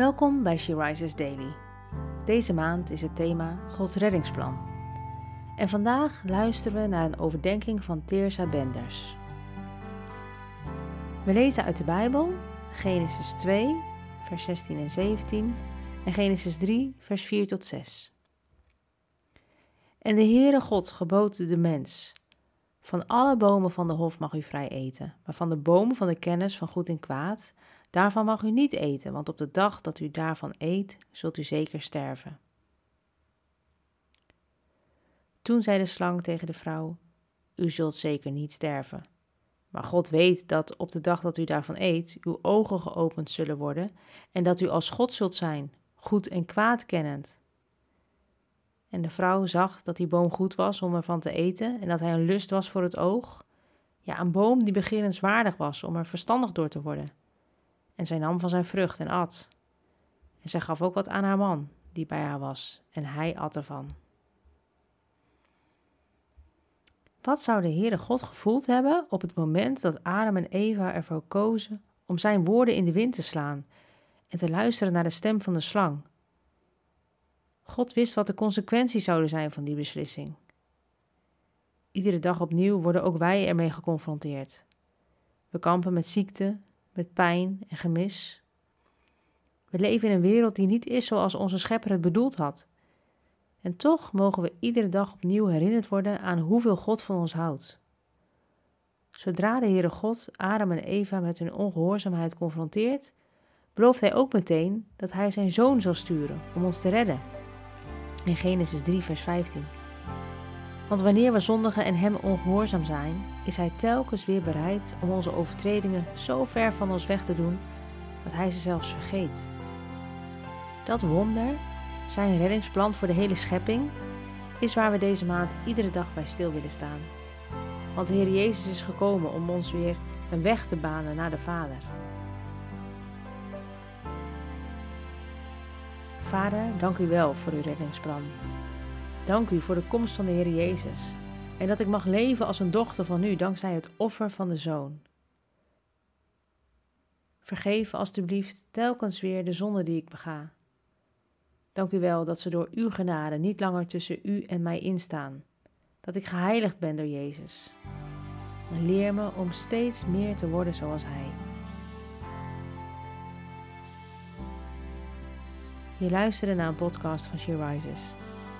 Welkom bij She Rises Daily. Deze maand is het thema Gods reddingsplan. En vandaag luisteren we naar een overdenking van Teersa Benders. We lezen uit de Bijbel Genesis 2, vers 16 en 17 en Genesis 3, vers 4 tot 6. En de Heere God gebood de mens: Van alle bomen van de hof mag u vrij eten, maar van de bomen van de kennis van goed en kwaad, daarvan mag u niet eten, want op de dag dat u daarvan eet, zult u zeker sterven. Toen zei de slang tegen de vrouw: U zult zeker niet sterven. Maar God weet dat op de dag dat u daarvan eet, uw ogen geopend zullen worden en dat u als God zult zijn, goed en kwaad kennend. En de vrouw zag dat die boom goed was om ervan te eten en dat hij een lust was voor het oog. Ja, een boom die begerenswaardig was om er verstandig door te worden. En zij nam van zijn vrucht en at. En zij gaf ook wat aan haar man, die bij haar was, en hij at ervan. Wat zou de Heere God gevoeld hebben op het moment dat Adam en Eva ervoor kozen om zijn woorden in de wind te slaan en te luisteren naar de stem van de slang? God wist wat de consequenties zouden zijn van die beslissing. Iedere dag opnieuw worden ook wij ermee geconfronteerd. We kampen met ziekte, met pijn en gemis. We leven in een wereld die niet is zoals onze schepper het bedoeld had. En toch mogen we iedere dag opnieuw herinnerd worden aan hoeveel God van ons houdt. Zodra de Heere God Adam en Eva met hun ongehoorzaamheid confronteert, belooft hij ook meteen dat hij zijn zoon zal sturen om ons te redden. In Genesis 3, vers 15. Want wanneer we zondigen en hem ongehoorzaam zijn, is hij telkens weer bereid om onze overtredingen zo ver van ons weg te doen dat hij ze zelfs vergeet. Dat wonder, zijn reddingsplan voor de hele schepping, is waar we deze maand iedere dag bij stil willen staan. Want de Heer Jezus is gekomen om ons weer een weg te banen naar de Vader. Vader, dank u wel voor uw reddingsplan. Dank u voor de komst van de Heer Jezus en dat ik mag leven als een dochter van u dankzij het offer van de Zoon. Vergeef alstublieft telkens weer de zonde die ik bega. Dank u wel dat ze door uw genade niet langer tussen u en mij instaan, dat ik geheiligd ben door Jezus. Leer me om steeds meer te worden zoals Hij. Je luisterde naar een podcast van She Rises.